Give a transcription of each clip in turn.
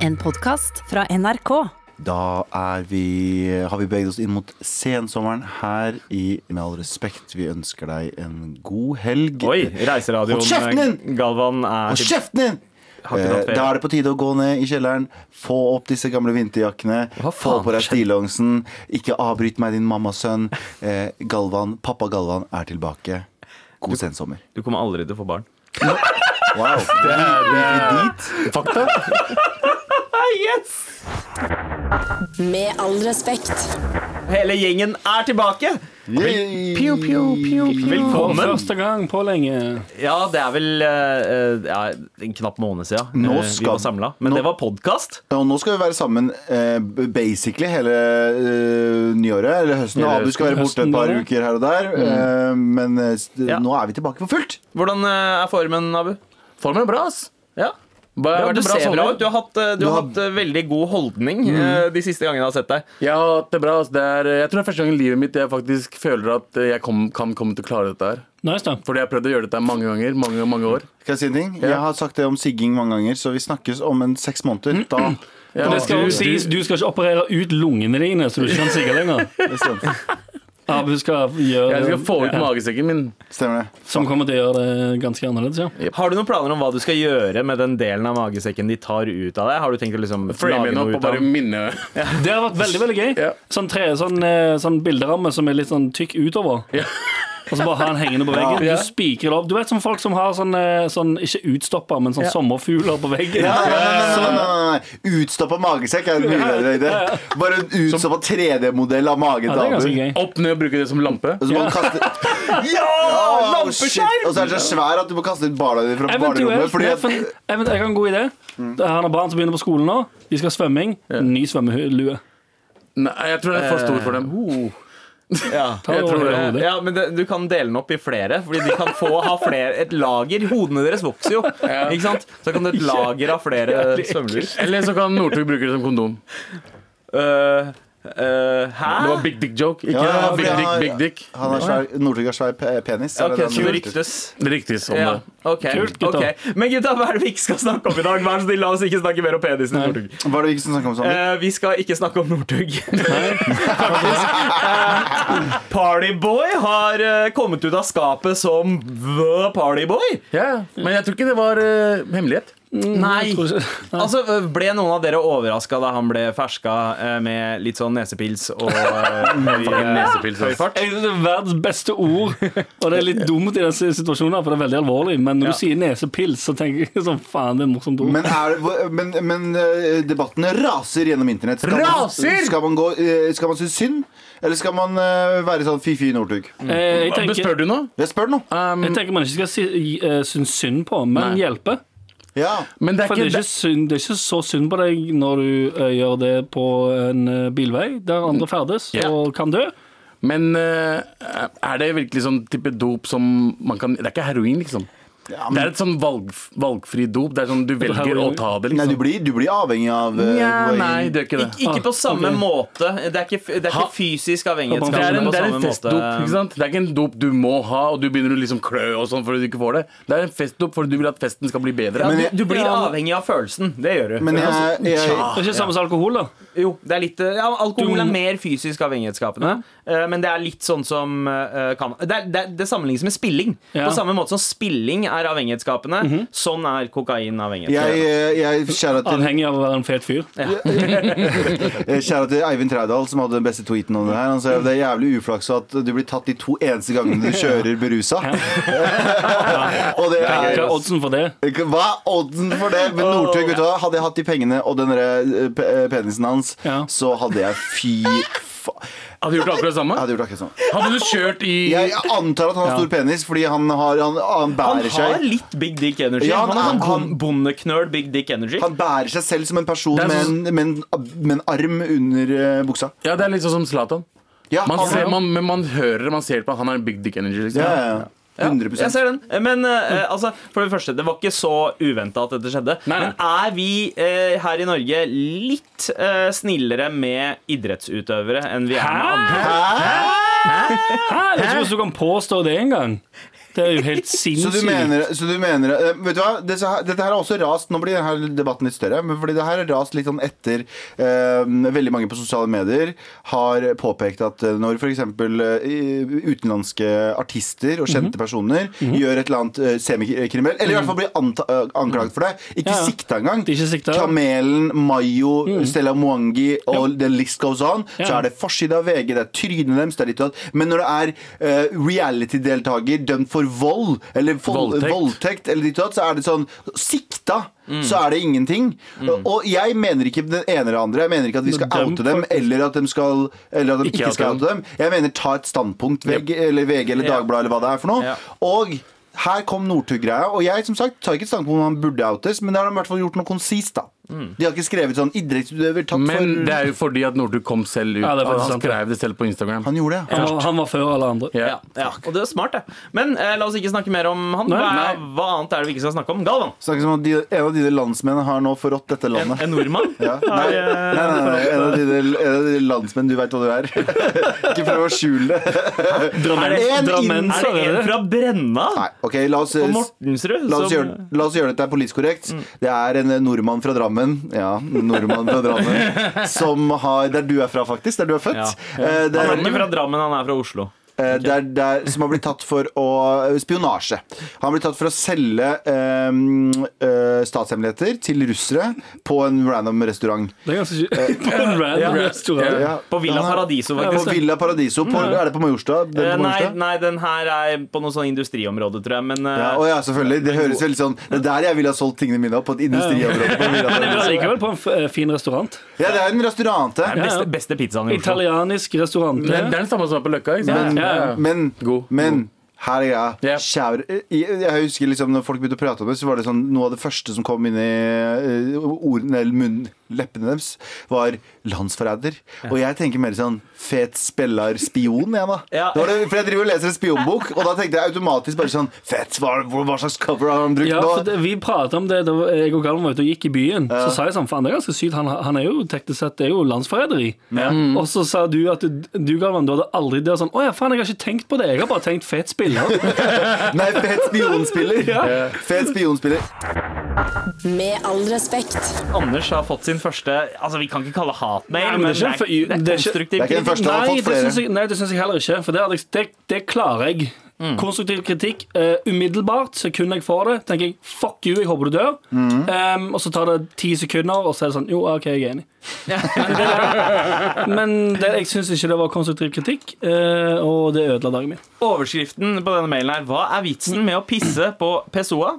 En podkast fra NRK. Da er vi, har vi beveget oss inn mot sensommeren her i Med all respekt. Vi ønsker deg en god helg. Oi, reiseradioen din! Galvan er Hold kjeften din! Eh. Da er det på tide å gå ned i kjelleren, få opp disse gamle vinterjakkene, få på deg stillongsen, ikke avbryt meg, din mammasønn. Eh, Galvan, pappa Galvan er tilbake. God sensommer. Du kommer aldri til å få barn. Wow. Det er, dit. Fakta. Yes! Med all respekt. Hele gjengen er tilbake! Yay. For Velkommen! første gang på lenge. Ja, det er vel eh, ja, en knapp måned siden Nå eh, vi skal- var samla. Men nå- det var podkast. Og nå skal vi være sammen eh, basically hele eh, nyåret, eller høsten. Hele Abu skal være borte et høsten, par ja. uker her og der. eh, men eh, s- Ja. nå er vi tilbake for fullt. Hvordan eh, er formen, Abu? Formen er bra, ass. Ja. Hva- Ja, du ser bra ut. Du har hatt, eh, du Du har hatt eh, veldig god holdning mm. de siste gangene jeg har sett deg. Ja, det er bra. Det er, jeg tror det er første gang i livet mitt jeg faktisk føler at jeg kom, kan komme til å klare dette her. Nice, da. Fordi jeg har prøvd å gjøre dette mange ganger. Mange, mange år. Skal jeg si en ting? Jeg har sagt det om sigging mange ganger, så vi snakkes om en seks måneder. Da Ja, Det skal du- sies, du skal ikke operere ut lungene dine, så du ikke kan sigge lenger. Abu skal gjøre Jeg skal få ut Ja, magesekken min. stemmer det. Som kommer til å gjøre det ganske annerledes, ja. Har du noen planer om hva du skal gjøre med den delen av magesekken de tar ut av deg? Har du tenkt å liksom Frame lage den noe opp og ut av bare minne. Det har vært veldig veldig gøy. Ja. Sånn, tre, sånn, eh, sånn bilderamme som er litt sånn tykk utover. Ja. Og så bare ha den hengende på veggen. Ja. Du spikrer det opp. Du vet som folk som har sånn, eh, sånn ikke utstopper, men sånn sommerfugler på veggen. Ja, nei, nei, nei, nei. Utstoppa magesekk er en mye bedre idé. Bare en utstoppa 3D-modell av magen Ja, det til Abu. Opp ned og bruke det som lampe. Og så må du kaste Ja! lampeskjerm! Og så er den så svær at du må kaste ut barna dine fra barnerommet. Fordi at, eventuelt, jeg har en god idé. Det er Han har barn som begynner på skolen nå. De skal ha svømming. Ny svømmelue. Nei, jeg tror det er for stor for dem. Ja. Jeg tror det. Ja, men det, Du kan dele den opp i flere, Fordi de kan få ha flere, et lager. Hodene deres vokser jo. Ikke sant? Så kan du et lager av flere svømmeluer. Eller så kan Northug bruke det som kondom. Øh, øh, hæ? Det var big dick joke. Ikke Ja, ja, big ja, dick, big dick. han har svær, Northug har svær penis. Okay, det Ok, det så det ryktes. Om Ja, det. Okay. Kult, gutta. Okay. Men gutta, hva er det vi ikke skal snakke om i dag? Vær så snill, La oss ikke snakke mer om penisen til Northug. Hva er det vi ikke skal snakke om sånn? Uh, vi skal ikke snakke om Northug. Faktisk. Eh, Partyboy har kommet ut av skapet som The Partyboy. Yeah. men jeg tror ikke det var hemmelighet. Nei. Tror ikke- Altså, Ble noen av dere overraska da han ble ferska eh, med litt sånn nesepils og eh, høy, fart? Jeg synes det er verdens beste ord, og det er litt dumt i denne situasjonen, for det er veldig alvorlig. Men når Ja. du sier nesepils, så tenker jeg sånn faen, det er morsomt ord. Men, er, men, men eh, debattene raser gjennom internett. Skal Raser? Man, skal man, gå, skal man synes synd, eller skal man være sånn fy-fy Northug? Eh, Spør du nå? Jeg spør nå. Um, jeg tenker man ikke skal si, uh, synes synd på, men Nei. hjelpe. Ja. men det er For det er, ikke ikke synd, det er ikke så synd på deg når du uh, gjør det på en eh, bilvei der andre ferdes Ja. og kan dø. Men uh, er det virkelig sånn type dop som man kan Det er ikke heroin, liksom. Ja, Det er et sånn valg, valgfri dop. Det er sånn du velger å ta det, nei, liksom. du blir, du blir avhengig av uh, ja, nei, det er ikke det. Ik ikke på samme okay. måte. Det er ikke, det er ikke fysisk Det er en, det er en festdop. ikke sant? Det er ikke en dop du må ha, og du begynner å liksom klø og sånn fordi du ikke får det. Det er en festdop fordi du vil at festen skal bli bedre. Ja, Men du, jeg- du blir Ja. avhengig av følelsen. Det gjør du. Men jeg, jeg, Det er ikke samme som alkohol, da. Jo, det er litt, ja, alkohol Du- er mer fysisk avhengighetsskapende, eh, men det er litt sånn som eh, kan, det, er, det, det sammenlignes med spilling. Ja. På samme måte som spilling er avhengighetsskapende, sånn er kokain jeg, avhengighetsskapende. jeg kjære til, Avhengig av å være en fet fyr. jeg kjære til Eivind Trædal, som hadde den beste tweeten om det her. Han sa det er jævlig uflaks at du blir tatt de to eneste gangene du kjører berusa. Og det Hva er er oddsen for det? Hva er oddsen for det? Men Northug, vet du hva? Hadde jeg hatt de pengene og den der, eh, eh, penisen hans, Ja. så hadde jeg fy Hadde du gjort akkurat det samme? Hadde gjort akkurat samme. Hadde du kjørt i Jeg antar at han har stor penis fordi han, har, han, han Han har seg litt big dick energy. Ja, han han, han- sånn han- bondeknøl big dick energy. Han bærer seg selv som en person er med sånn- en, med en, med en arm under eh, buksa. Ja, det er litt sånn som Zlatan. Ja, Man ser, man, men man hører man ser på at han har big dick energy. Liksom. ja, ja, ja. 100 Jeg ser den. Men eh, altså, for det første, det var ikke så uventa at dette skjedde. Nei, nei. Men er vi eh, her i Norge litt eh, snillere med idrettsutøvere enn vi er med andre? Hæ? Jeg vet ikke hvordan du kan påstå det engang. Det er jo helt Så sinnssykt. du mener, så du mener eh, Vet du hva, Dette her, dette her er også rast. Nå blir denne debatten litt større Men fordi det her er rast litt sånn etter eh, Veldig mange på sosiale medier Har påpekt at eh, når eksempel eh, Utenlandske artister Og kjente personer Gjør et eller annet semikriminell Eller i hvert fall blir anklaget for det Ikke Ja, ja. sikta engang. Sikta. Kamelen, Mayo, Stella Mwangi Og the list goes on. Så er det forside av VG Det er trynet deres det er ditt og datt. Men når det er uh, reality-deltaker Dømt for vold Eller vold, Voldtekt. voldtekt Eller ditt og datt Så er det sånn Sikta Så er det ingenting Og jeg mener ikke den ene eller andre Jeg mener ikke at vi skal dem, oute dem faktisk. Eller at de skal Eller at de Ikke ikke, skal oute dem Jeg mener ta et standpunkt VG, Eller VG eller Ja. Dagbladet Eller hva det er for noe Ja. Og her kom Northug-greia, og jeg som sagt tar ikke et standpunkt om han burde outes, men det har de i hvert fall gjort noe konsist. da De har ikke skrevet sånn idrettsutøver tatt Men for det er jo fordi at Northug kom selv ut. Ja, det er faktisk han sant, skrev det selv på Instagram. Han gjorde det. Han var, han var før alle andre. Ja. Ja, ja, og det er smart, det. Men eh, la oss ikke snakke mer om han. Nei, Hva, nei. er, hva annet er det vi ikke skal snakke om? Galvan. Snakkes om at de, en av dine landsmenn har nå forrådt dette En, landet. en nordmann? Ja. Nei, Har, eh, nei, nei, nei, en av dine, en av dine landsmenn, du veit hva du er. ikke prøv å skjule det. Drammen, Er det en Drammenser, Er det en fra Brenna? Nei, ok, la oss, På Mortensrud? la oss, som- gjøre, la oss gjøre dette politisk korrekt. Det er en nordmann fra Drammen Ja, nordmann fra Drammen som har Der du er fra, faktisk. Der du er født. Ja. Eh, der, Han er- er ikke fra Drammen, han er fra Oslo. Eh, der, der, som har blitt tatt for å spionasje. Han har blitt tatt for å selge eh, eh, statshemmeligheter til russere på en random restaurant. Det er ganske sjukt. På en random restaurant. Ja, På Villa Paradiso, faktisk. På. Villa Paradiso. På, er det på Majorstad? Den Eh, på nei, nei, den her er på noe sånn industriområde, tror jeg. Men eh, Ja, å ja, selvfølgelig. Det høres veldig sånn Det er der jeg ville ha solgt tingene mine opp. På et industriområde. På Villa Men det er likevel på en eh, fin restaurant. Ja, det er en restaurant. det er den beste, beste pizzaen i Oslo. Italienisk restaurant. Det, det er den samme som er på Løkka. Ikke sant? Men, Ja, men, God. men her er greia. Yeah. Kjære- Jeg, jeg husker liksom når folk begynte å prate om det, så var det sånn noe av det første som kom inn i uh, ordene eller munnen, leppene deres, var landsforræder. Og jeg tenker mer sånn fet spiller spion, jeg, da. Ja. Det det, for jeg driver og leser en spionbok, og da tenkte jeg automatisk bare sånn Fett, hva, hva slags cover har han brukt Ja, nå? for det, Vi pratet om det da jeg og Galvan var ute og gikk i byen. Så sa jeg sånn, faen, det er ganske sykt. Han, han er jo teknisk sett det er jo landsforræderi. Og så sa du at du, du Galvan, du hadde aldri det sånn Å ja, faen, jeg har ikke tenkt på det. Jeg har bare tenkt fet spiller. Nei, fet spionspiller. Fet spionspiller. Med all respekt. Anders har fått sin første Altså, Vi kan ikke kalle hatmail, Nei, men det er ikke- det er, det er det er ikke- konstruktiv Det er ikke den kritikk. Nei, det syns jeg, nei, det syns jeg heller ikke. For det, hadde det, det klarer jeg. Konstruktiv kritikk. Uh, umiddelbart, sekundet jeg får det, tenker jeg fuck you, jeg håper du dør. Um, og så tar det ti sekunder, og så er det sånn jo, OK, jeg er enig. Men, det, men det, jeg syns ikke det var konstruktiv kritikk, uh, og det ødela dagen min. Overskriften på denne mailen her Hva er vitsen med å pisse på Pessoa?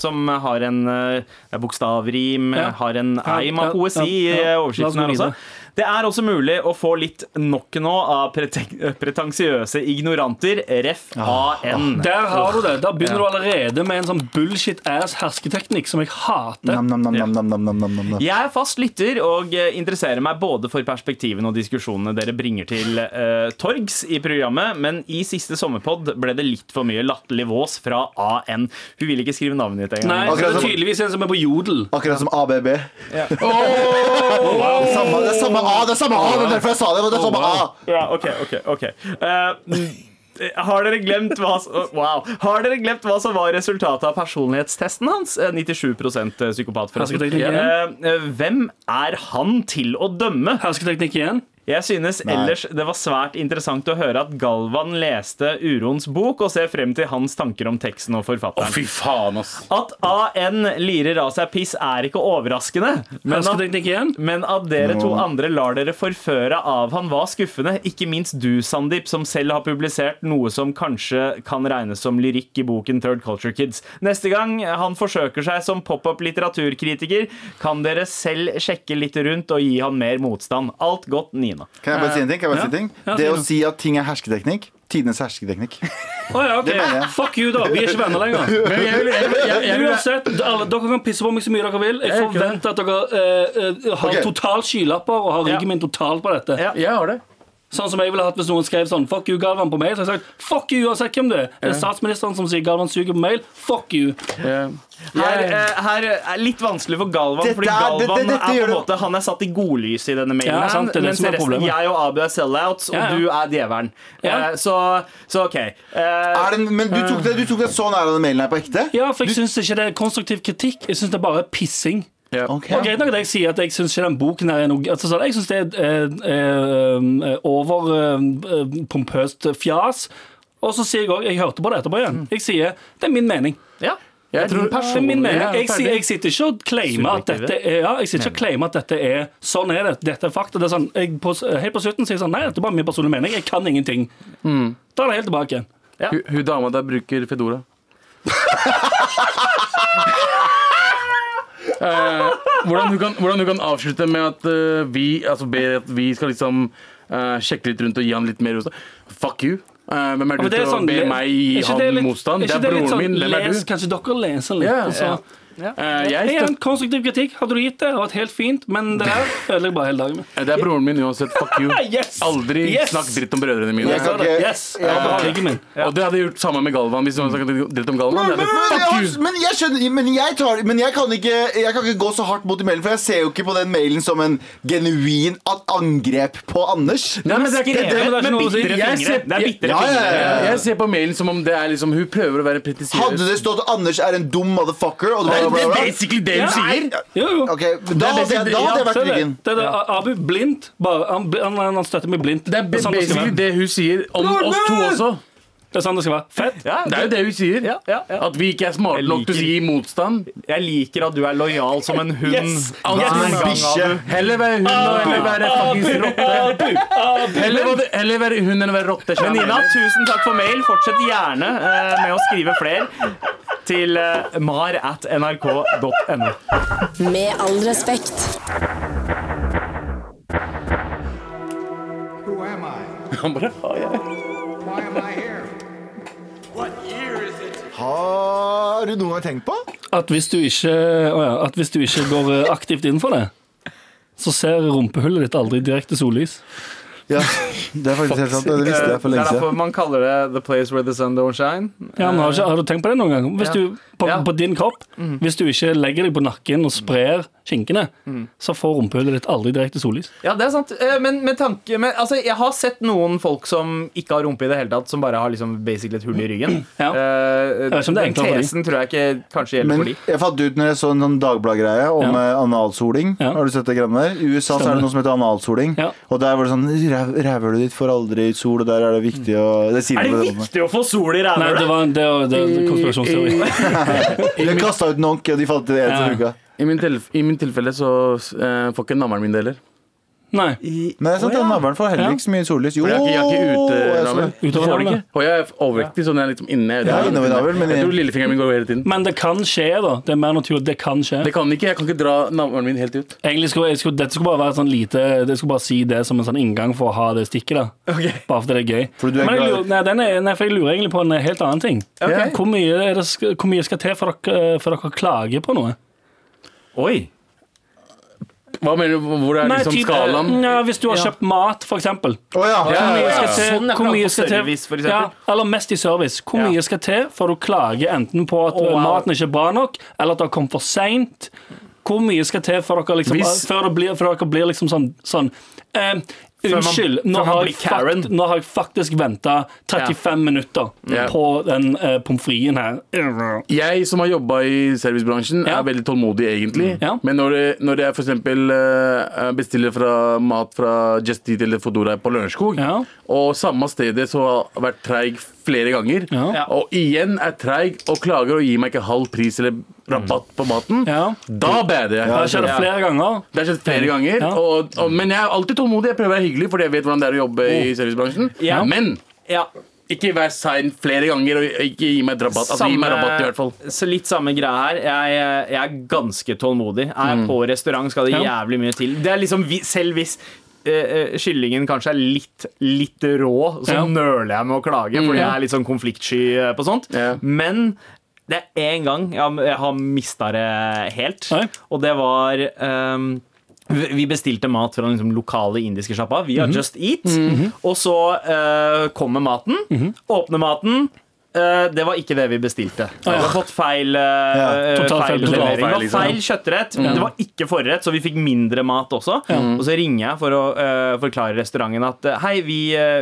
Som har en uh, bokstavrim, Ja. har en eim av poesi i eh, overskriften her også. Det er også mulig å få litt nok nå av pretensiøse ignoranter, ref. Ah, AN. Ah. Der har du det. Da begynner du allerede med en sånn bullshit ass hersketeknikk som jeg hater. Nam, nam, nam, jeg er fast lytter og eh, interesserer meg både for perspektivene og diskusjonene dere bringer til uh, torgs i programmet, men i siste sommerpod ble det litt for mye latterlig vås fra AN. Hun vil ikke skrive navnet ditt engang. Nei, det er tydeligvis en som er på Jodel. Akkurat som ABB. Ja. Oh, wow. samme, det er samme A! Det er samme A! Det er derfor jeg sa det! Det er samme A! Ja, ok, ok, ok. Eh, mm, har dere glemt hva s- Wow. Har dere glemt hva som var resultatet av personlighetstesten hans? Eh, 97 psykopat, forresten. Hersketeknikk igjen. Eh, eh, hvem er han til å dømme? Hersketeknikk igjen. Jeg synes ellers det var svært interessant å høre at Galvan leste Uroens bok, og ser frem til hans tanker om teksten og Å, forfatteren. fy faen, ass. At AN lirer av seg piss er ikke overraskende, men at, men at dere to andre lar dere forføre av han var skuffende. Ikke minst du, Sandeep, som selv har publisert noe som kanskje kan regnes som lyrikk i boken Third Culture Kids. Neste gang han forsøker seg som pop-up litteraturkritiker, kan dere selv sjekke litt rundt og gi han mer motstand. Alt godt, Nina. Kan jeg bare si en ting? Kan jeg bare si en ting? Ja, Det si å noe. si at ting er hersketeknikk Tidenes hersketeknikk. Å ja, ok. Fuck you, da. Vi er ikke venner lenger. Men jeg vil, jeg vil, jeg, jeg vil, Uansett, alle, dere kan pisse på meg så mye dere vil. Jeg forventer at dere uh, uh, har okay. totalt skylapper og har Ja. ryggen min totalt på dette. Ja. jeg har det. Sånn som jeg ville hatt hvis noen skrev sånn Fuck you, Galvan på mail. Så jeg sagt fuck you uansett hvem du er. Er det statsministeren som sier Galvan suger på mail? Fuck you. Yeah. Her, uh, her er litt vanskelig for Galvan, Dette fordi Galvan det, det, er på en måte Han er satt i godlyset i denne mailen, Ja, sant, det er det mens som er resten, jeg og Abu er sellouts, og Ja, ja. du er djevelen. Ja. Eh, så, så OK. Uh, Er det, men du tok, det, du tok deg så nær av den mailen her på ekte? Ja, for jeg syns ikke det er konstruktiv kritikk. Jeg syns det er bare pissing. Ja. Okay. Og greit nok at jeg sier at jeg syns ikke den boken her er noe altså, sånn, Jeg syns det er eh, overpompøst eh, fjas. Og så sier jeg òg Jeg hørte på det etterpå igjen. Jeg sier det er min mening. ja. Jeg tror- Det er min mening. Jeg, Jeg, jeg sitter ikke og claimer at dette er Ja, jeg sitter ikke og claimer at dette er Sånn er det. Dette er fakta. Det er sånn, jeg, på, helt på slutten sier jeg sånn Nei, dette er bare min personlige mening. Jeg kan ingenting. Da er det helt tilbake igjen. Hun, hun dama der bruker Fedora. Eh, hvordan, hun kan, hvordan hun kan avslutte med at eh, vi Altså ber at vi skal liksom eh, sjekke litt rundt og gi han litt mer motstand. Fuck you. Eh, hvem er du til sånn, å be meg gi han motstand? Det er broren sånn, min. Hvem er du? Kanskje dere leser litt. Ja, og så- ja. Uh, jeg støtter konstruktiv kritikk hadde du gitt det. Vært helt fint, men det her ødelegger bare hele dagen min. Det er broren min uansett. Fuck you. Yes! Aldri Yes! snakk dritt om brødrene mine. Yes. Okay. Yes! Ja, var. Og det hadde jeg gjort sammen med Galvan. Hvis noen snakket dritt om Galvan. Men, men, men, jeg, you! men jeg skjønner Men jeg, tar, men jeg, kan ikke, jeg kan ikke gå så hardt mot i mailen, for jeg ser jo ikke på den mailen som en genuin angrep på Anders. Nei, men det er ikke det. det er si. bitre fingre. er Ja, ja, ja, ja. Jeg ser på mailen som om det er liksom Hun prøver å være Hadde det stått 'Anders er en dum motherfucker' og Det var, er bla, bla. basically det hun sier. Jo, jo. Ok, Da hadde jeg, da hadde jeg vært Se det. ryggen. Det er. Abu blindt. Han, han, han støtter meg blindt. Det er Det er sånn det basically det hun sier om oss to også. Det er sånn det skal være. Fett. Ja, Det er jo det hun sier. Ja, ja, ja. At vi ikke er smarte nok til å liker- gi motstand. Jeg liker at du er lojal som en hund. Yes! Yes! En Bikkje. Heller være hund og heller være fuckings rotte. Heller, være- heller være hund enn å være rotte. Men Nina, tusen takk for mail. Fortsett gjerne eh, med å skrive flere til eh, mar at nrk.no. Med all respekt. Who am I? Han bare, «Ja, ja». Why am I here? Har du noen gang tenkt på? At hvis du ikke, å ja, at hvis du ikke går eh, aktivt inn for det, så ser rumpehullet ditt aldri direkte sollys. Ja, det er faktisk helt sant. Det visste jeg for Det lenge er derfor siden. man kaller det 'the place where the sun don't shine'. Ja, men har, ikke, har du tenkt på det noen gang? Hvis Ja. du, på, Ja. på din kropp, hvis du ikke legger deg på nakken og sprer skinkene, så får rumpehullet ditt aldri direkte sollys. Ja, det er sant. Eh, Men med tanke med, altså, Jeg har sett noen folk som ikke har rumpe i det hele tatt, som bare har liksom basically et hull i ryggen. Ja. Uh, den enklere for de. tesen tror jeg ikke kanskje gjelder Men for de. jeg fant ut når jeg så en sånn Dagblad-greie om Ja. eh, analsoling. Ja. Har du sett det greiene der? I USA så er det noe som heter analsoling. Ja. Og der var det sånn "Ræv- Rævhølet ditt får aldri sol, og der er det viktig å det sier Er det, det den viktig å få sol i Nei, det rævhølet? var det, var- det, var konspirasjonsteori. De kasta ut nonk, og de fant det en som Ja. I min, tilf I min tilfelle så eh, får ikke navlen min det heller. Nei. Men det er sant, den navlen får heller ikke så mye sollys. Jo, jeg har ikke, har ikke det. Utover navlen. ikke. Og jeg er overvektig, sånn jeg er liksom inne. Ja, innover navlen, men- jeg tror lillefingeren min går hele tiden. Men det kan skje, da. Det er mer naturlig. Det kan skje. Det kan ikke, Jeg kan ikke dra navlen min helt ut. Egentlig skulle, jeg skulle, Dette skulle bare være sånn lite Det skulle bare si det som en sånn inngang for å ha det stikket. da Bare fordi det er gøy. Fordi du er Men jeg glad- lurer, nei, den er, nei, for jeg lurer egentlig på en helt annen ting. Okay. Hvor, mye er det, hvor mye skal til for dere, for dere klager på noe? Oi. Hva mener du? Hvor er Nei, liksom typ, skalaen? ja, hvis du har Ja. kjøpt mat, for eksempel. Å ja. Hvor mye skal til, Sånn, er hvor klage mye skal til service, for eksempel. ja, Eller mest i service. Hvor Ja. mye skal til for du klager enten på at oh, wow. maten ikke er bra nok, eller at det har kommet for seint? Hvor mye skal til for dere liksom, Hvis- før, det blir, før dere blir liksom sånn, sånn eh, Unnskyld, nå, har jeg fakt, nå har jeg faktisk venta 35 minutter Ja. på den uh, pommes fritesen her. Jeg som har jobba i servicebransjen, Ja. er veldig tålmodig, egentlig. Ja. Men når, når jeg for eksempel eh, bestiller fra mat fra Just Eat eller Fodora på Lørenskog, Ja. og samme stedet så har vært treig flere ganger, Ja. Ja. og igjen er treig og klager og gir meg ikke halv pris eller rabatt på maten, Ja. da bader jeg. Det har skjedd flere ganger. Det har skjedd flere ganger. Ja. Og, og, men jeg er alltid tålmodig. Jeg prøver å være hyggelig, fordi jeg vet hvordan det er å jobbe i servicebransjen. Ja. Men Ja. ikke vær sein flere ganger, og ikke gi meg rabatt. Altså, gi meg rabatt i hvert fall. Så litt samme greia her. Jeg, jeg er ganske tålmodig. Er jeg på restaurant, skal det Ja. jævlig mye til. Det er liksom Selv hvis eh, eh, kyllingen kanskje er litt, litt rå, så Ja. nøler jeg med å klage, fordi jeg er litt sånn konfliktsky eh, på sånt. Ja. Men det er én gang jeg, har- jeg har mista det helt, Nei. og det var um, vi bestilte mat fra den liksom, lokale indiske sjappa via Just Eat. Og så uh, kommer maten. Åpner maten. Eh, det var ikke det vi bestilte. Vi har fått feil, eh, eh, Totalt feil feil feil. Det var liksom. feil kjøttrett. Det var ikke forrett, så vi fikk mindre mat også. Og så ringer jeg for å uh, forklare restauranten at hei, vi,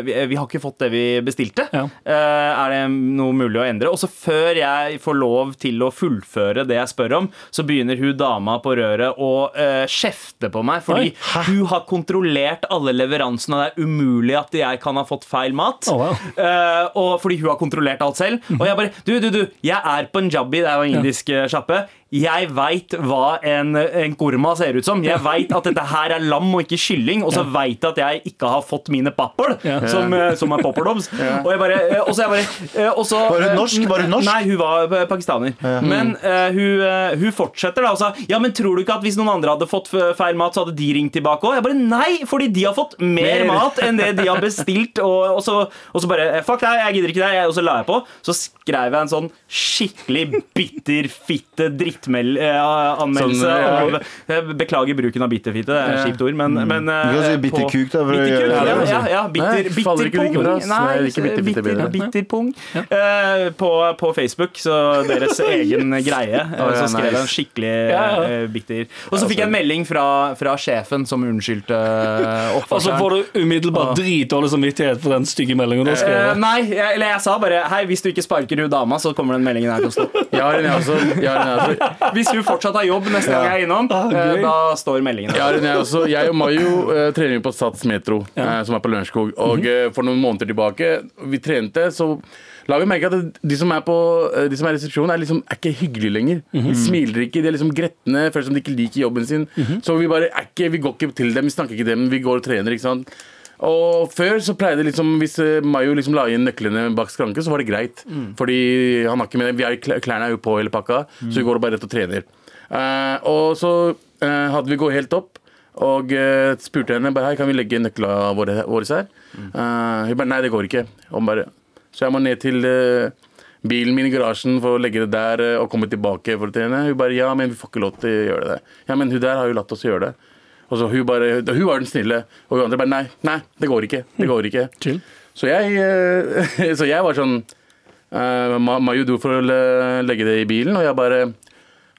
vi, vi har ikke fått det vi bestilte. Ja. Uh, er det noe mulig å endre? Og så før jeg får lov til å fullføre det jeg spør om, så begynner hun dama på røret å uh, kjefte på meg, fordi hun har kontrollert alle leveransene, og det er umulig at jeg kan ha fått feil mat. Oh, wow. Og fordi hun har kontrollert alt selv. Og jeg bare Du, du, du, jeg er punjabi, det er jo en indisk eh, sjappe. Jeg veit hva en, en korma ser ut som. Jeg veit at dette her er lam og ikke kylling. Og så veit jeg at jeg ikke har fått mine pappel, som, eh, som er popperdobs. Og jeg bare eh, Og så jeg bare eh, og så, Var hun eh, norsk? Var hun norsk? Nei, hun var pakistaner. pakistaner. Men uh, hun, eh, hun fortsetter da og sa Ja, men tror du ikke at hvis noen andre hadde fått feil mat, så hadde de ringt tilbake òg? Jeg bare nei, fordi de har fått mer, Mer. mat enn det de har bestilt. Og, og, så, og så bare eh, Fuck deg, jeg gidder ikke det. Og så la jeg på. Så skrev jeg en sånn skikkelig bitter fitte drittanmeldelse. Sånn, ja. av Beklager bruken av bitterfitte, det er et kjipt ord, men, men Du kan si eh, bitter på- kuk, da. For å Bitter kuk, ja, ja, ja, bitter, bitterpung. bitter, bitter bitterpung. Eh, på, på Facebook, så deres egen greie. eh, så skrev jeg en skikkelig Ja, ja. eh, bitter Og så fikk jeg en melding fra, fra sjefen som unnskyldte oppførselen. Og så får du umiddelbart dritdårlig samvittighet for den stygge meldingen du har Eh, skrevet. nei, jeg, eller jeg sa bare Hei, hvis du ikke sparker hun dama, så kommer den meldingen her til å stå. Jeg har en, jeg også. Jeg har en, jeg også. Hvis hun fortsatt har jobb neste gang jeg er innom, eh, da står meldingen Jeg, Ja, jeg, også. jeg og Mayo uh, trener jo på Sats Metro, uh, som er på Lørenskog. Og uh, for noen måneder tilbake, vi trente, så la vi merke at de som er på De som er i resepsjonen, er, liksom, er ikke hyggelige lenger. De smiler ikke, de er liksom gretne, føler som de ikke liker jobben sin. Så vi bare er ikke, vi går ikke til dem, vi snakker ikke til dem, vi går og trener. ikke sant? Og før så pleide liksom Hvis eh, Mayo liksom la inn nøklene bak skranken, så var det greit. Fordi han har ikke med vi er, Klærne er jo på hele pakka, så vi går bare rett og trener. Uh, og så uh, hadde vi gått helt opp. Og uh, spurte henne bare, hei, kan vi legge nøklene våre, våre her. Eh, hun bare nei, det går ikke. Bare, så jeg må ned til bilen min i garasjen for å legge det der og komme tilbake for å trene. Hun bare ja, men vi får ikke lov til å gjøre det. Ja, men hun der har jo latt oss gjøre det. Og så hun bare, hun var den snille, og hun andre bare nei, nei, det går ikke. Det går ikke. Chill. Så jeg, eh, så jeg var sånn uh, Mayo du for å legge det i bilen, og jeg bare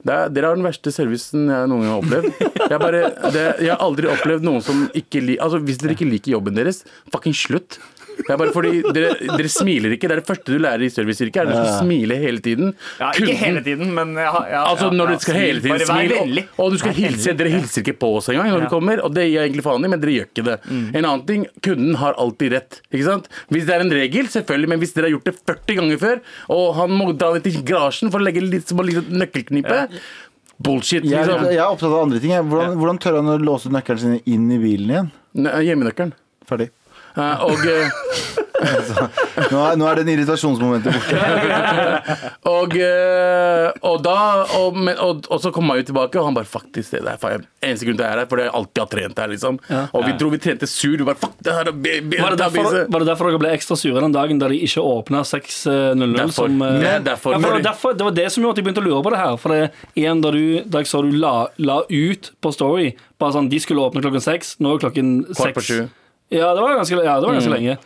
det er, dere har den verste servicen jeg noen gang har opplevd. Jeg, bare, det, jeg har aldri opplevd noen som ikke liker Altså, Hvis dere ikke liker jobben deres, fucking slutt. Det er bare fordi dere, dere smiler ikke. Det er det første du lærer i serviceyrket. Er dere skal smile hele tiden. Ja, ikke Kunden- hele tiden, men ja, ja, Altså når ja, du skal hele tiden smile og, og du skal hilse. Dere hilser ikke på oss engang når Ja. vi kommer, og det gir jeg egentlig faen i, men dere gjør ikke det. Mm. En annen ting, kunden har alltid rett. Ikke sant? Hvis det er en regel, selvfølgelig, men hvis dere har gjort det 40 ganger før, og han må dra ned til garasjen for å legge litt små nøkkelknipe Bullshit. Jeg, Liksom. jeg er opptatt av andre ting. Hvordan, hvordan tør han å låse nøkkelen sine inn i bilen igjen? Hjemmenøkkelen. Ferdig. Eh, og, eh, Nå er, nå er den irritasjonsmomentet borte. og, eh, og da og, men, og, og så kom Mayo tilbake, og han bare Faktisk, det er eneste grunn til at jeg er her, for jeg alltid har trent her, liksom. Og vi dro vi trente sur. Vi bare, fuck, det her er be- be- Var det, derfor, var det derfor dere ble ekstra sure den dagen da de ikke åpna 6.00? Derfor. som, Det er derfor. Ja, det, var derfor, det var det som gjorde at jeg begynte å lure på det her. For det, igjen, da, du, da jeg så du la, la ut på Story Bare sånn, De skulle åpne klokken seks, nå er klokken seks. Ja, det var ganske, ja, det var Mm. ganske lenge.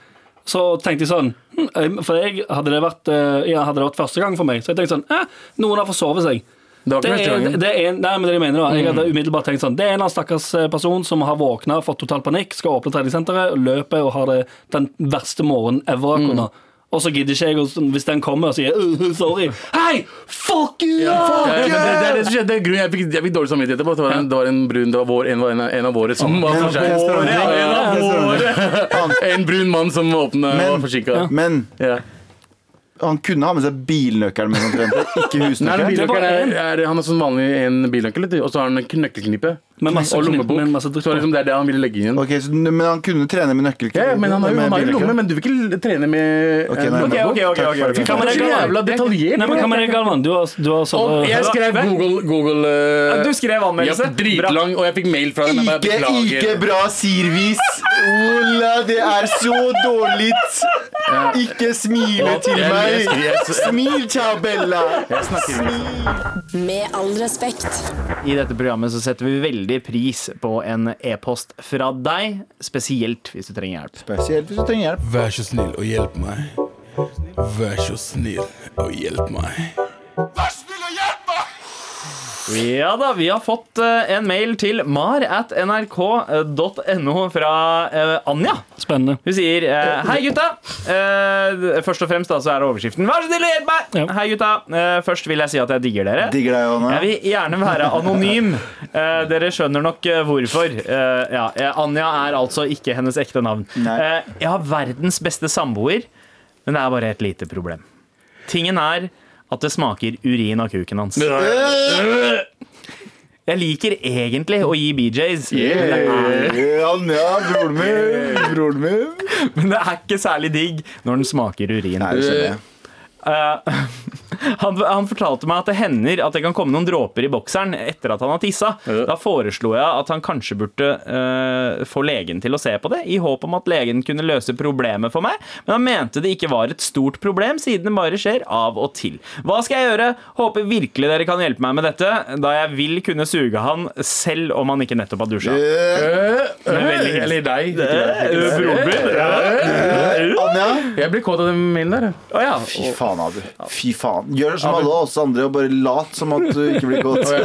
Så tenkte jeg sånn hm, For jeg hadde det vært eh, ja, Hadde det vært første gang for meg, så jeg tenkte sånn eh, Noen har forsovet seg. Det var Det første er, gangen. det er nei, men det jeg mener da Jeg hadde umiddelbart tenkt sånn Det er en eller annen stakkars eh, person som har våkna, fått total panikk, skal åpne treningssenteret, løper og har det den verste morgenen ever akkurat nå. Og så gidder ikke jeg, sånn, hvis den kommer og sier uh, sorry Hei, fuck you! Ja, fuck men det, det det. Det er grunnen jeg fikk, jeg fikk dårlig samvittighet etterpå. Det var en, det var en brun, det var vår, en, en, en av våre som var for seg. En brun mann som åpna og forsinka. Men Ja. han kunne ha med seg bilnøkkelen mens han trente, ikke husnøkkelen. er, er, han har sånn vanlig en bilnøkkel, og så har han en nøkkelknipe. Med masse og lommebok. med masse så liksom det er det han ville legge inn. Ok, så, Men han kunne trene med nøkkel. Ja, men han har jo, han har jo lomme, men du vil ikke trene med Ok, eh, nei, lommebok. Ok, ok, ok, ok, ok. Fy faen, Hva det er det, jævla detaljert. Nei, men kan man deg, Galvan? Du har, du har Og sånn jeg skrev Google, Google uh, Du skrev anmeldelse. Ja, dritlang, og jeg fikk mail fra dem. Ikke, ikke bra sirvis. Ola, det er så dårlig. Ikke smile til meg. Smil, ciao, Bella. Smil. Med all respekt. I dette programmet så setter vi veldig pris på en e-post fra deg, spesielt hvis du trenger hjelp. Spesielt hvis du trenger hjelp. Vær så snill og hjelp meg. Vær så snill og hjelp meg. Ja da, vi har fått eh, en mail til mar at nrk.no fra eh, Anja. Spennende. Hun sier eh, Hei, gutta. Eh, først og fremst da, så er det overskriften. Vær så snill å hjelpe meg! Ja. Hei, gutta. Eh, først vil jeg si at jeg digger dere. Digger deg, Anna. Jeg vil gjerne være anonym. Eh, dere skjønner nok eh, hvorfor. Eh, ja, eh, Anja er altså ikke hennes ekte navn. Nei. Eh, jeg har verdens beste samboer, men det er bare et lite problem. Tingen er at det smaker urin av kuken hans. Jeg liker egentlig å gi BJs, Yeah, Anja, broren min. Broren min. men det er ikke særlig digg når den smaker urin. Nei, det skjønner jeg. Eh, han, han fortalte meg at det hender at det kan komme noen dråper i bokseren etter at han har tissa. Da foreslo jeg at han kanskje burde eh, få legen til å se på det, i håp om at legen kunne løse problemet for meg, men han mente det ikke var et stort problem, siden det bare skjer av og til. Hva skal jeg gjøre? Håper virkelig dere kan hjelpe meg med dette, da jeg vil kunne suge han selv om han ikke nettopp har dusja. Eh, Eller deg. Eh. Broren min? Anja? Jeg blir kåt av den mailen der. jeg. Å ja. Fy faen, Abu. Fy faen. Gjør det som alle oss andre og bare lat som at du ikke blir kåt.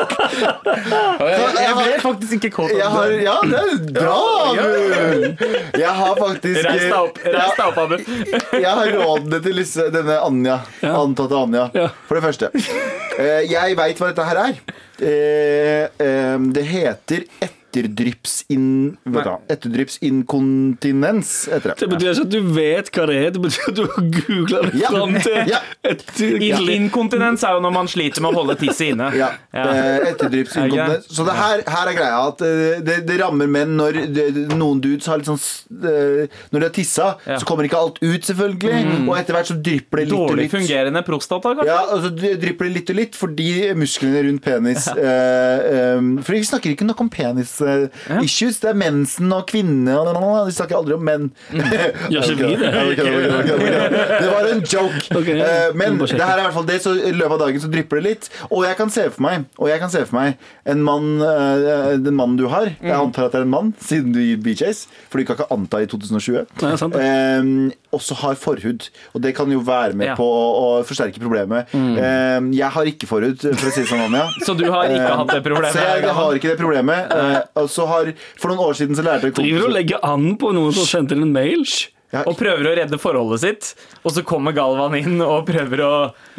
Jeg ble faktisk ikke kåt Jeg av har, det. ja, det er bra, Abu! Jeg har faktisk Reis deg opp, reis deg opp, Abu. Jeg har rådene til disse, denne Anja. Antatte Anja. For det første. eh, Jeg veit hva dette her er. Eh, eh, Det heter etterdrypsin... Etterdrypsinkontinens, heter Det det. betyr ikke at du vet hva det er, det betyr at du har googla det Ja. fram til Ja. Inkontinens er jo når man sliter med å holde tisset inne. Ja, Ja. eh, etterdrypsinkontinens. Så det her, her er greia at eh, det, det rammer menn når det, noen dudes har litt sånn eh, Når de har tissa, Ja. så kommer ikke alt ut, selvfølgelig. Og etter hvert så drypper det litt og litt. Dårlig fungerende prostata, kanskje? Ja, og så dry- drypper det litt og litt fordi musklene rundt penis eh, um, For vi snakker ikke nok om penis-issues. det er mensen og kvinne og De snakker aldri om menn. Gjør ikke vi det? Det var en joke. Ok. Eh, men det her er i hvert fall det, så i løpet av dagen så drypper det litt. Og jeg kan se for meg Og jeg kan se for meg en mann eh, Den mannen du har. Jeg Mm. antar at det er en mann, siden du gir BJs. For du kan ikke anta i 2020. Nei, sant. Eh, også har forhud. Og det kan jo være med Ja. på å, å forsterke problemet. Mm. Eh, jeg har ikke forhud, for å si det sånn, Anja. Så du har ikke hatt det problemet? Så jeg har ikke det problemet. Eh, og så har, for noen år siden så lærte jeg Driver du og legger an på noen som sendte inn en mail? Ja, Og prøver å redde forholdet sitt, og så kommer Galvan inn og prøver å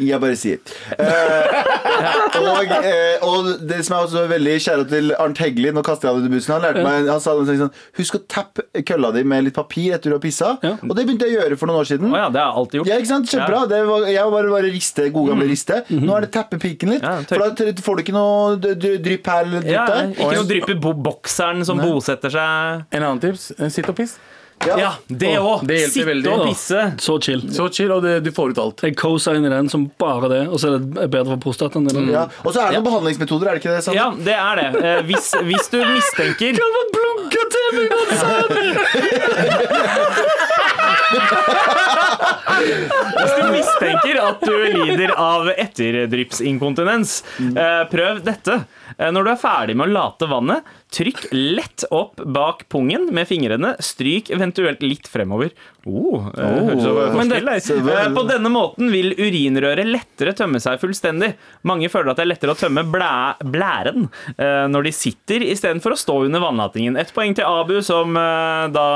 Jeg bare sier. Eh, og, eh, og det som er også veldig kjære til Arnt Heggelin, nå kaster jeg det under bussen. Han lærte meg, han sa sånn, husk å tappe kølla di med litt papir etter du har pissa. Ja. Og det begynte jeg å gjøre for noen år siden. Oh, ja, det har jeg alltid gjort. Ja, ikke sant? Kjempebra. Det var, jeg var bare, bare riste, god gamle riste. Nå er det tappe piken litt. Ja, For da får du ikke noe drypp her eller drypp Ja, der. ikke noe drypp i bokseren som bosetter seg. En annen tips. eh, Sitt og piss. Ja, det òg. Sitte veldig. og pisse. Så chill. Så chill, og det, du får ut alt. Jeg cosigner den som bare det, og så er det bedre for prostataen. Mm. Ja. Og så er det noen behandlingsmetoder, er det ikke det? Sant? Ja, det er det. Eh, hvis, hvis du mistenker Hva blunke til meg når du sa det? Hvis du mistenker at du lider av etterdryppsinkontinens, eh, prøv dette. Eh, Når du er ferdig med å late vannet, trykk lett opp bak pungen med fingrene. Stryk eventuelt litt fremover. Oh, oh, høres så Men forspill. Eh, På denne måten vil urinrøret lettere tømme seg fullstendig. Mange føler at det er lettere å tømme blæ blæren eh, når de sitter, istedenfor å stå under vannlatingen. Et poeng til Abu, som eh, da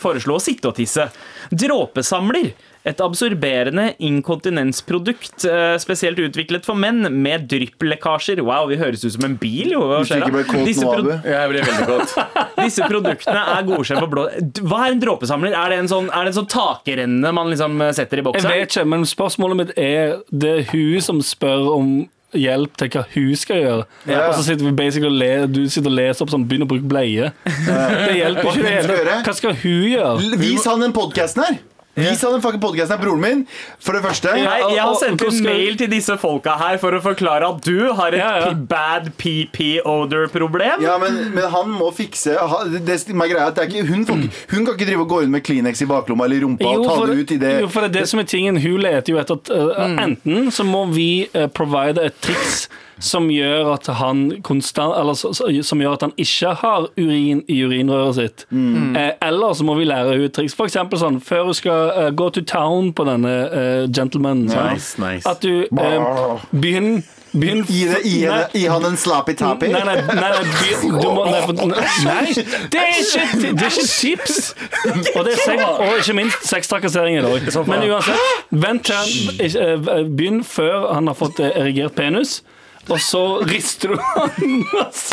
foreslo å sitte og tisse. Dråpesamler. Et absorberende inkontinensprodukt, eh, spesielt utviklet for menn med drypplekkasjer. Wow, vi høres ut som en bil, jo. Hva skjer da? Disse, pro disse produktene er godkjent for blå... Hva er en dråpesamler? Er det en sånn, er det en sånn takrenne man liksom setter i boksen? Jeg vet ikke, men spørsmålet mitt er Det er hun som spør om hjelp til hva hun skal gjøre. Ja. Og så sitter vi basically og le, du sitter og leser opp sånn Begynn å bruke bleie. Det hjelper ikke. Hva skal hun gjøre? Vis han den podkasten her! Vis han den fucking podcasten her, broren min, for det første. Nei, jeg har sendt en mail til disse folka her for å forklare at du har et Ja, ja. bad PP odor-problem. Ja, men, men han må fikse det, det, greia, det er ikke, hun, folk, hun kan ikke drive og gå rundt med Kleenex i baklomma eller i rumpa Jo, og ta for, det ut i det jo, for det er det som er tingen. Hun leter jo etter at uh, Enten så må vi uh, provide et triks som gjør at han konstant Eller som gjør at han ikke har urin i urinrøret sitt. Eh, eller så må vi lære henne triks. For eksempel sånn før hun skal uh, go to town på denne uh, gentlemanen, sant? Nice, nice. At du uh, begynner begynn, Gi, det, gi, det, gi han en slappy tappy. Nei, nei, nei, nei, du må, nei, for- nei, det er ikke, det er ikke tips! Og, det er sex, og ikke minst sextrakassering i dag. Men uansett, vent til han eh, Begynn før han har fått eh, erigert penis. Og så rister du.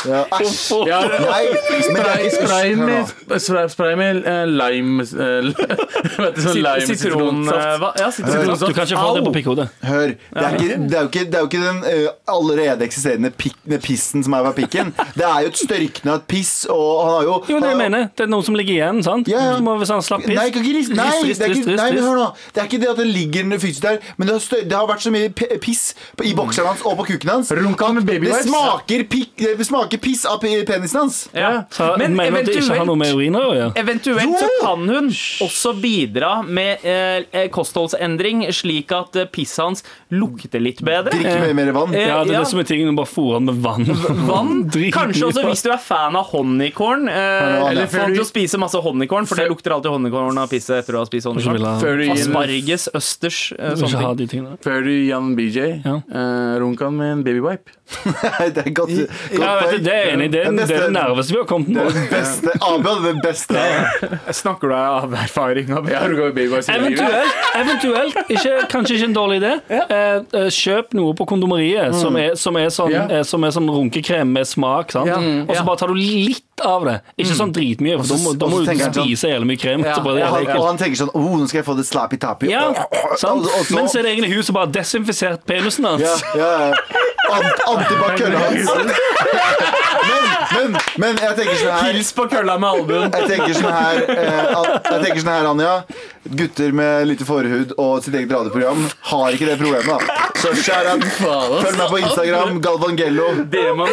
Ja, æsj. Ja, Nei, men det er ikke Spray med, spray, spray med eh, lime eh, Vet du, sånn lime Sitron... sitronsaft. eh, hva- Ja, Du sitronsaft. kan ikke få det på pikkhodet. Hør, det er, ikke, det, er jo ikke, det er jo ikke den eh, allerede eksisterende pik, den pissen som er på pikken. Det er jo et størkna piss, og han har jo Jo, det jeg mener. Det er noe som ligger igjen. sant? Ja, ja. Du må, hvis han slapp piss Nei, kan ikke rist, Nei, Rist, det er rist, ikke, rist, nei, men rist. hør nå. Det er ikke det at det ligger fysisk der, men det har, stø det har vært så mye p- piss på- i bokseren hans og på kuken hans. Runka med baby Det smaker, pik, det smaker piss av penisen hans. Ja. Så, Men mener eventuelt, at det ikke har noe med urinrør å gjøre? Eventuelt så kan hun også bidra med eh, kostholdsendring, slik at eh, pisset hans lukter litt bedre. Drikke mer, mer vann. Eh, Ja, det er ja. det som er tingen. Bare fôre han med vann. Vann. Kanskje også hvis du er fan av honningkorn. Eh, ja. eller fan til å spise masse honningkorn, for det lukter alltid honningkorn av pisset etter du har spist honningkorn. ha- Asparges, østers, eh, sånne ting. Før du gir han BJ, Ja. eh, runk han med en babywipe. Nei, det er godt, godt Ja, vet du, det er jeg enig. Det er det, det nærmeste vi har kommet Det nå. den beste. Abel, det beste. Snakker du av erfaring? Jeg livet. Eventuelt, eventuelt ikke, kanskje ikke en dårlig idé. Eh, eh, kjøp noe på kondomeriet som, er, som, er sånn, Ja. eh, som er sånn runkekrem med smak. Sant? Ja. Og så bare tar du litt av det. Ikke sånn dritmye, for da må, da må du sånn- spise jævlig mye krem. Ja, Og han, og han tenker sånn oh, nå skal jeg få det slappy tappy. Ja? Og- og så- Men så er det egentlig hun som bare har desinfisert penisen hans. Ja, ja, ja. Ant, Antibac kølla hans. Men, men, men jeg tenker sånn her Hils på kølla med albuen. Jeg tenker sånn her, eh, jeg tenker sånn her, Anja. Gutter med lite forhud og sitt eget radioprogram har ikke det problemet. da Så out. Følg meg på Instagram. Galvangello. Demon.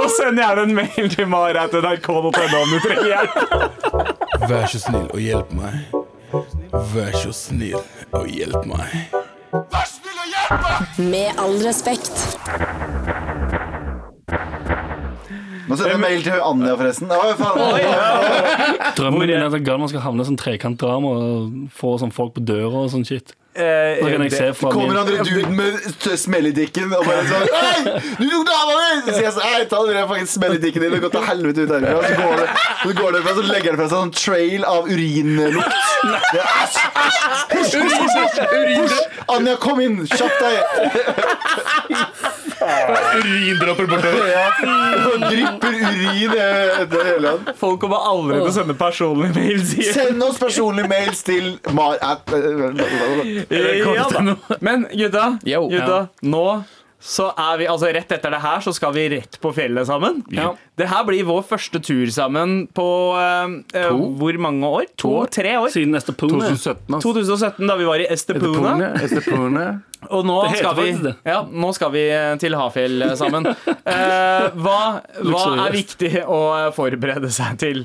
Og send gjerne en mail til marat.nrk.no om du trenger hjelp. Vær så snill og hjelp meg. Vær så snill og hjelp meg. Med all respekt. Nå sender jeg mail til Anja, forresten. Oi, faen. Drømmen min er at Galvan skal havne i sånn trekantdrama og få sånn folk på døra og sånn shit. Eh, Så kan jeg se fra Kommer han duden med t- smell i dikken og bare sånn Hei, du tok dama mi! Så sier jeg sånn Hei, ta den fucking smell i dikken din og gå til helvete ut herfra. Så går det, så går det fra, så legger han fra seg sånn trail av urinlukt. Ja, Æsj! Æsj! Anja, kom inn! Kjapp deg! Urindråper bortover. Ja. Og drypper urin etter hele han. Folk kommer aldri til å sende personlige mails. igjen. Send oss personlige mails til mar... at- Ja, da. Men gutta, Yo. gutta nå så er vi, altså Rett etter det her så skal vi rett på fjellet sammen. Ja. Det her blir vår første tur sammen på uh, hvor mange år? To-tre år. Siden Estepone. 2017, ass. 2017, da vi var i Estepone. Estepone. Og nå skal, vi, ja, nå skal vi eh, til Hafjell eh, sammen. Uh, hva, hva er viktig å forberede seg til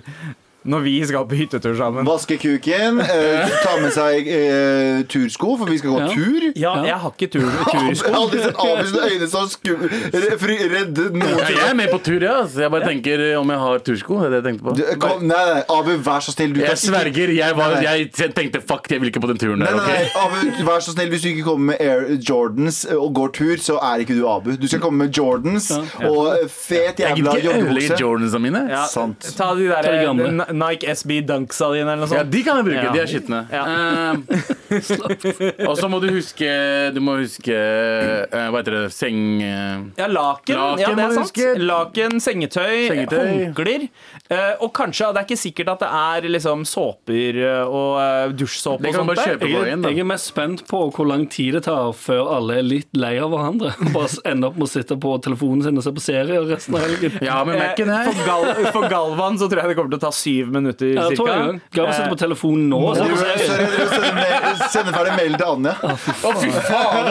når vi skal på hyttetur sammen? Vaske kuken, eh, ta med seg eh, tursko, for vi skal gå Ja. tur. Ja, jeg har ikke tur, Jeg har tursko. aldri sett Abu sine øyne så sku- re- fri- redde noen Ja, jeg er med på tur, ja. Så jeg bare tenker eh, om jeg har tursko. Det er det jeg tenkte på. Du, kom, nei, nei, Abu, vær så snill. Du kan Jeg sverger. Jeg, var, Nei, jeg tenkte fuck, jeg vil ikke på den turen der. nei, nei, ok? Abu, vær så snill Hvis du ikke kommer med Air Jordans eh, og går tur, så er ikke du Abu. Du skal komme med Jordans og fet Jeg jævla gidder ikke ødelegge joggebukse. Jordansene mine. Ja, Sant. Ta de der Ta de gamle. eh, Nike SB Dunksa dine eller noe sånt. Ja, de kan jeg bruke. Ja. De er skitne. Ja. Eh, Og så må du huske Du må huske eh, Hva heter det? Seng... eh, Ja, laken. Laken ja, det er sant. huske. Laken, sengetøy, Sengetøy. håndklær. Eh, og kanskje, det er ikke sikkert at det er liksom såper eh, og eh, dusjsåpe Det og kan sånt Jeg, veien, jeg er mest spent på hvor lang tid det tar før alle er litt lei av hverandre. Bare ender opp med å sitte på telefonen sin og se på serier resten av helgen. Ja, med Mac-en Eh, her. For, Gal for Galvan så tror jeg det kommer til å ta syv minutter Ja, cirka. jeg. Gav å sitte på telefonen nå. Du, jeg driver og sender sender ferdig mail til Anja. Å, fy faen,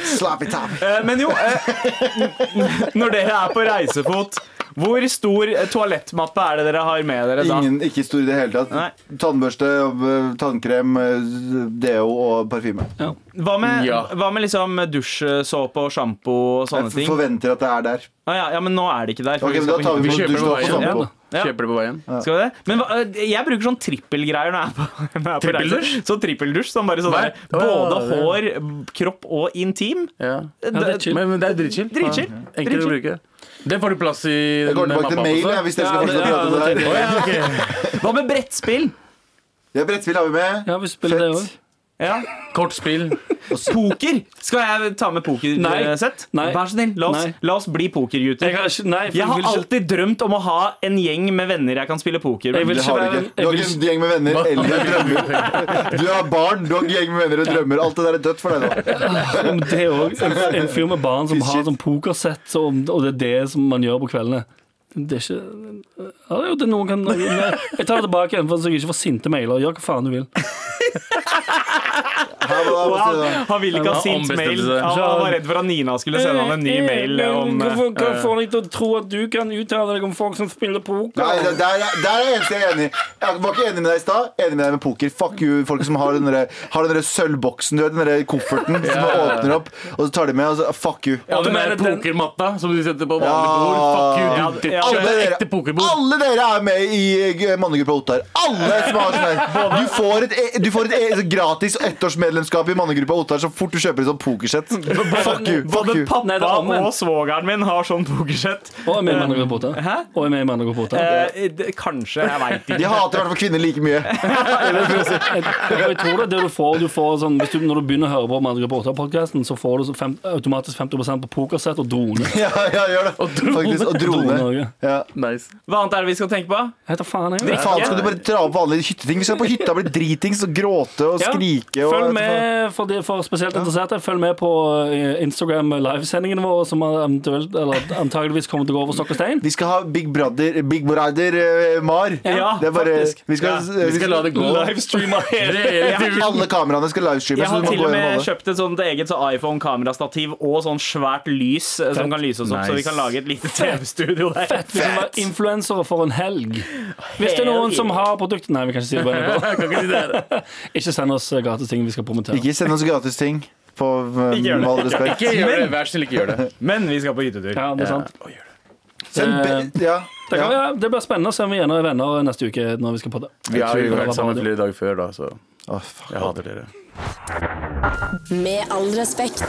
Slappy tapp. Eh, Men jo, eh, når dere er på reisefot, hvor stor eh, toalettmappe er det dere har med dere da? Ingen, ikke stor i det hele tatt. Nei. Tannbørste, øh, tannkrem, øh, deo og parfyme. Ja. Hva med, Ja. hva med liksom dusjsåpe og sjampo og sånne Jeg ting? forventer at det er der. Ah, ja, ja, men nå er det ikke der. for Ok, vi men skal Da på tar vi Vi kjøper det på dusjdåp og veien. Ja. Kjøper det på veien. Skal vi det? Men hva, eh, jeg bruker sånn trippelgreier når jeg er på, når jeg er på Trippeldusj? reise. Så trippeldusj som bare sånn Hva? der, både ja, hår, kropp og intim. Ja. Ja, det er chill. Men, men det er dritchill. Dritchill. Ja. Enkelt å bruke. Det får du plass i Jeg går tilbake til mail jeg, hvis dere skal fortsette å prate om det der. Hva med brettspill? Ja, brettspill har vi med. Ja, vi spiller det òg. Ja. Kortspill. Poker! Skal jeg ta med pokersett? Vær så snill, la oss, la oss bli Jeg pokergutter. Jeg, ikke Jeg har alltid drømt om å ha en gjeng med venner jeg kan spille poker med. har du ikke. Du har ikke en gjeng med venner eller drømmer. Du har barn, du har en gjeng med venner og drømmer. Alt det der er dødt for deg nå. Det er òg en, en fyr med barn som har sånn pokersett, så- og det er det som man gjør på kveldene. Det er ikke ja, jo, det er noen kan, Jeg tar det tilbake igjen, for så jeg ikke får sinte mailer. Gjør hva faen du vil. Wow, wow. han ville ikke ha sint mail. Han var redd for at Nina skulle sende han en ny mail om Hvorfor hva eh, får deg til å tro at du kan uttale deg om folk som spiller poker? Nei, der, er- der er jeg eneste jeg er enig i. Jeg var ikke enig med deg i stad. Enig med deg med poker. Fuck you, folk som har den der- har den der sølvboksen, du vet, den der kofferten som man åpner opp, og så tar de med, og så fuck you. Og den mener der pokermatta som du setter på vanlig Ja. bord. Fuck you, Ja, du. Alle Ekte pokerbord. alle dere er med i eh, mannegruppa Ottar. Alle som har sånn her. Du får et, e- du får et gratis ettårsmedlemskap i mannegruppa Ottar så fort du kjøper et sånt pokersett. Fuck you. Fuck Både you. pappa og svogeren min har sånn pokersett. Og er med i mannegruppa. Hæ? Og er med i mannegruppa. Eh, kanskje, jeg veit De hater i hvert fall kvinner like mye. Jeg, tror det er det du får, du får sånn, hvis du, Når du begynner å høre på Mannegruppa Ottar-podkasten, så får du så fem, automatisk 50% på pokersett og drone. Ja, ja, gjør det. Faktisk, og drone. Drone, Ja. Nice. Hva annet er det vi skal tenke på? Da faen, jeg. Faen, skal du bare dra opp vanlige hytteting? Vi skal på hytta bli dritings og gråte og Ja, skrike. Og, Følg med for, de, for spesielt interesserte. Følg med på eh, Instagram livesendingene våre, som eventuelt, antageligvis kommer til å gå over stokk og stein. Vi skal ha Big Brother, Big Brother uh, Mar. Ja, det er bare, faktisk. vi skal, Ja, eh, Vi skal la det gå. Livestreame hele. Alle kameraene skal livestreame. Jeg har til og med kjøpt et sånt eget så iPhone-kamerastativ og sånn svært lys Fett. som kan lyse oss opp, så vi kan lage et lite TV-studio der. Fett! Vi kan være influensere for en helg. Hvis det er noen som har produktet Nei, vi kan ikke si det kan ikke si det send oss eh, gratis ting vi skal promotere. Ikke send oss gratis ting. På, eh, Ikke gjør det. med all respekt. Ikke gjør det. Vær snill, ikke gjør det. Men vi skal på hyttetur. Ja, det er sant. Send, det. be- ja, Det, kan, ja. ja, det blir spennende å se om vi igjen er venner neste uke når vi skal podde. Vi har jo vært sammen flere dager før, da, så oh, fuck. jeg hater dere. Med all respekt.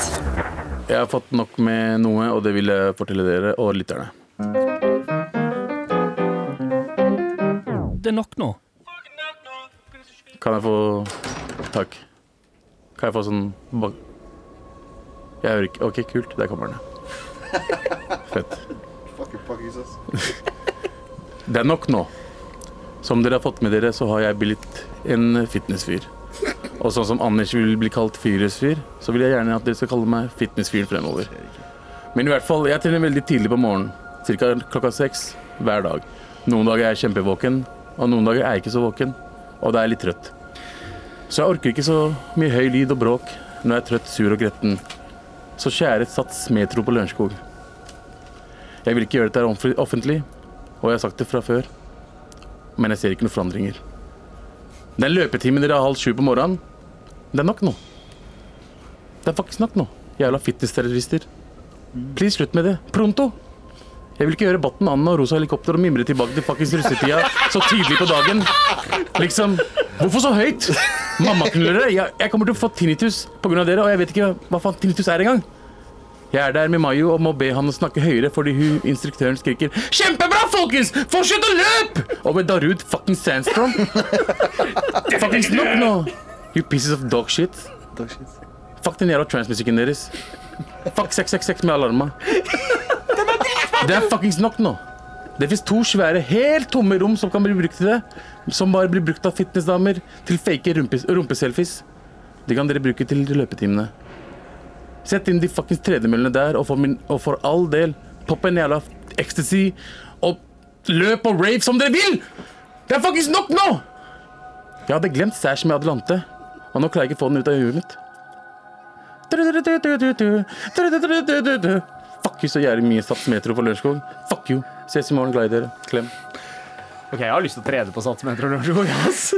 Jeg har fått nok med noe, og det vil jeg fortelle dere og lytterne. Det er nok nå. Kan jeg få Takk. Kan jeg få sånn bak... Jeg hører ikke OK, kult. Der kommer den. Fett. Det er nok nå. Som dere har fått med dere, så har jeg blitt en fitnessfyr. Og sånn som Anders vil bli kalt Fyresfyr, så vil jeg gjerne at dere skal kalle meg fitnessfyren fremover. Men i hvert fall, jeg trener veldig tidlig på morgenen. Ca. klokka seks hver dag. Noen dager er jeg kjempevåken, og noen dager er jeg ikke så våken. Og da er jeg litt trøtt. Så jeg orker ikke så mye høy lyd og bråk når jeg er trøtt, sur og gretten. Så kjære Sats Metro på Lørenskog. Jeg vil ikke gjøre dette offentlig, og jeg har sagt det fra før. Men jeg ser ikke noen forandringer. Den løpetimen dere har halv sju på morgenen, det er nok nå. Det er faktisk nok nå. Jævla fitness-terrorister. Please, slutt med det. Pronto! Jeg vil ikke høre Batten, Anna og Rosa helikopter og mimre tilbake til fuckings russetida så tidlig på dagen. Liksom, hvorfor så høyt? Mammaknullere. Jeg, jeg kommer til å få tinnitus pga. dere, og jeg vet ikke hva faen tinnitus er engang. Jeg er der med Mayo og må be han å snakke høyere fordi hun instruktøren skriker 'Kjempebra, folkens! Fortsett å løpe!' Og med Darud fucking Sandstrom. Fuckings nok nå. You pieces of dog shit. Fuck den jævla transmusikken deres. Fuck 666 med alarma. Det er fuckings nok nå. Det fins to svære, helt tomme rom som kan bli brukt til det. Som bare blir brukt av fitnessdamer til fake rumpeselfies. De kan dere bruke til løpetimene. Sett inn de fuckings tredemøllene der, og for, min, og for all del, popp en jævla ecstasy, og løp og rave som dere vil! Det er fuckings nok nå! Jeg hadde glemt Sash med Adelante, og nå klarer jeg ikke å få den ut av huet mitt. Fuck you så jævlig mye Statsmetro på Lørenskog. Fuck you. Ses i morgen. Glad i dere. Klem. Ok, Jeg har lyst til å trene på Statsmetro Lørenskog. Yes.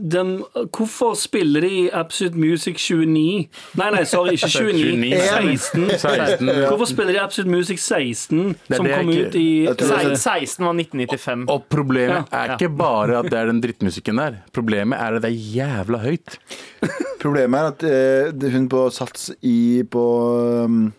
Den, hvorfor spiller de Absolute Music 29? Nei, nei, sorry, ikke 29. 16. 16. Hvorfor spiller de Absolute Music 16, er som det kom ikke- ut i Jeg tror det- 16 var 1995. Og problemet Ja. er ikke bare at det er den drittmusikken der. Problemet er at det er jævla høyt. Problemet er at eh, hun på Sats i på um,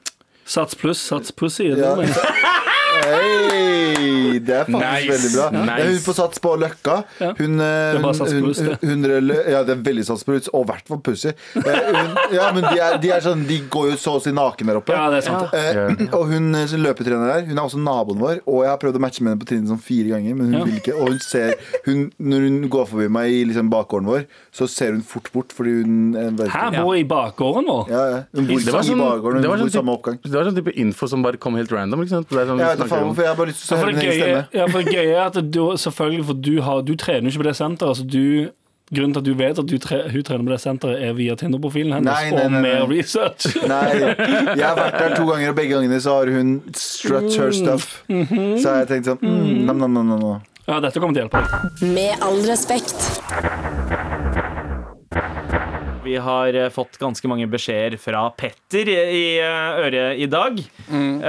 Sats pluss, Sats pussy. Ja. det? Hei! Det er faktisk Nice. veldig bra. Nice. Hun på Sats på Løkka. Hun, eh, Det hun, hun, hun, hun, ja, det er veldig Sats Plus, og i hvert fall Pussy. Eh, ja, men de er, de er sånn De går jo så å si naken der oppe. Ja, det er sant. Eh, og hun eh, som løpetrener der, hun er også naboen vår. Og jeg har prøvd å matche med henne på trinnet sånn fire ganger, men hun Ja. vil ikke. Og hun ser hun, Når hun går forbi meg i liksom bakgården vår, så ser hun fort bort fordi hun vet Her bor i bakgården vår. Ja, ja. Hun bor i sånn, bakgården, hun bor i sånn, samme oppgang. det var sånn type info som bare kom helt random. Ikke sant? Det er sånn, ja, snakker faen hvorfor, jeg har bare lyst til å høre det min egen stemme. ja, for det gøye er at du, selvfølgelig, for du, har, du trener jo ikke på det senteret. Altså du, grunnen til at du vet at du tre, hun trener på det senteret, er via Tinder-profilen hennes Nei, nei, og nei, mer nei. research. Nei, jeg har vært der to ganger, og begge gangene så har hun struts her stuff. Så har jeg tenkt sånn mm, nam, nam, nam, nam, nam. Ja, dette kommer til å hjelpe deg. Med all respekt. Vi har eh, fått ganske mange beskjeder fra Petter i eh, øret i dag. Mm.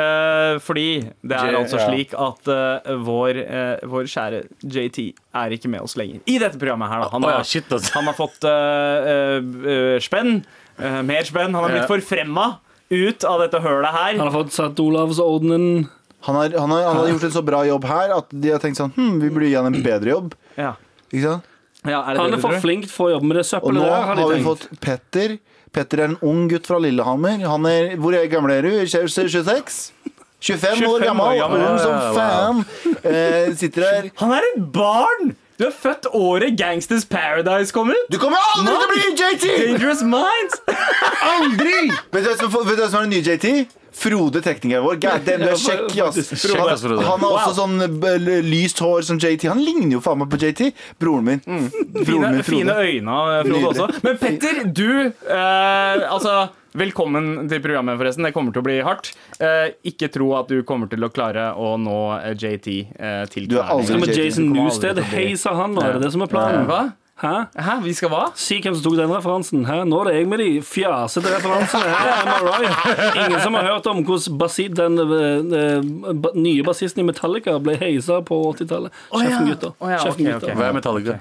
fordi det er J- altså ja. slik at eh, vår, eh, vår kjære JT er ikke med oss lenger. I dette programmet her, da. Han, har, shit, altså. han har fått uh, eh, eh, spenn. Uh, mer spenn. Han har blitt Ja. forfremma ut av dette hølet her. Han har fått satt Olavsordenen. Han har, han, har, han har gjort en så bra jobb her at de har tenkt sånn hm, vi burde gi han en bedre jobb. Ja. Ikke sant? Ja, er det Han det er for flink til å jobbe med det søppelet. Og nå der, har har vi tenkt. fått Petter. Petter er en ung gutt fra Lillehammer. Han er, hvor er gammel er du? 26? 25 år 25 gammel, år gammel, ung ja, som fan. Eh, sitter der. Han er et barn! Du er født året Gangsters Paradise kom ut. Du kommer aldri til å bli JT! Dangerous Minds! Aldri! Vet du hva som er den nye JT? Frode, teknikeren vår. God damn, du er kjekk, ass. Han, han har også sånn eh, lyst hår som JT. Han ligner jo faen meg på JT. Broren min. Broren Fine, min, fine Frode. øyne, eh, Frode Nydelig. også. Men Petter, du eh, Altså, velkommen til programmet, forresten. Det kommer til å bli hardt. Eh, ikke tro at du kommer til å klare å nå eh, JT eh, til Du er aldri JT. Jason Newsted til å han nå? Er det det som er planen? Hva? Hæ? Hæ? Vi skal hva? Si hvem som tok den referansen. Hæ? Nå er det jeg med de fjasete referansene. Hæ? Am I right? Ingen som har hørt om hvordan basi den eh, eh, ba nye bassisten i Metallica ble heisa på 80-tallet. Kjeften, gutter. Oh, ja, oh, ja. okay, okay. Hva er Metallica?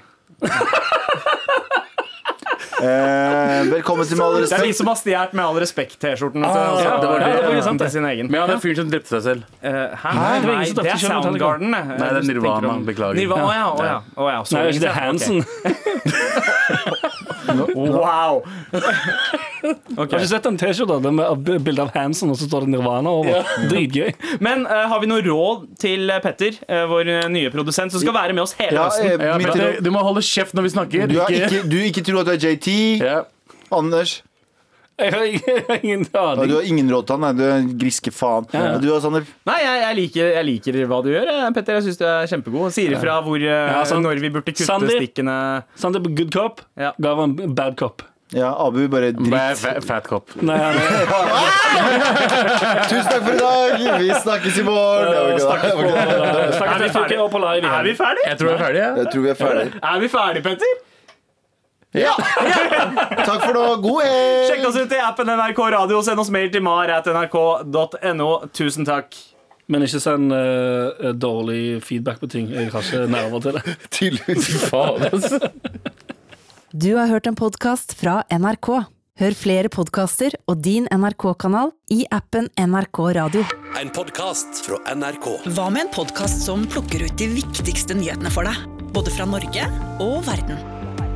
Eh, velkommen til Med all Det er de som har stjålet Med all respekt-T-skjorten. Ah, du, ja, det var det. Ja, Det var sant, det. sin egen. Men han er fyren som drepte seg selv. Eh, hæ? Det Nei, ingen det er. Soundgarden. Nei, det er Nirvana. Beklager. Nirvana, å ja, oh, ja. Oh, ja, Nei, det er ikke det Hansen. Hansen? Wow! Har du ikke sett den T-skjorta med bilde av Hansen, og så står det Nirvana over? Dritgøy. Men uh, har vi noe råd til eh, Petter, uh, vår eh, nye produsent, som skal være med oss hele Ja, høsten? eh, Ja, Petter, råd- du må holde kjeft når vi snakker. du, ikke, du ikke tror at du er JT. Ja. Anders. Jeg har jeg har ingen aning. du har ingen råd til han. nei. Du er en griske faen. Ja. Du har Sander. Nei, jeg, jeg, liker, jeg liker hva du gjør, Petter. Jeg syns du er kjempegod. Sier ifra hvor, Ja, sant. når vi burde kutte Sandeep. stikkene. Sander good cop Ja. ga han bad cop. Ja, Abu, bare dritt. fa- Fat cop. Nei, han er Tusen takk for i dag! Vi snakkes i morgen. Er vi og Er ferdige? Jeg tror vi er ferdige. Ja. Jeg tror vi er ferdige. Er vi ferdige, Petter? Ja! Takk for nå. God helg! Sjekk oss ut i appen NRK Radio. Send oss mail til mar.nrk.no. Tusen takk. Men ikke send eh, dårlig feedback på ting. Jeg har ikke nerver til det. Tydeligvis. Faen, altså. Du har hørt en podkast fra NRK. Hør flere podkaster og din NRK-kanal i appen NRK Radio. En podkast fra NRK. Hva med en podkast som plukker ut de viktigste nyhetene for deg? Både fra Norge og verden.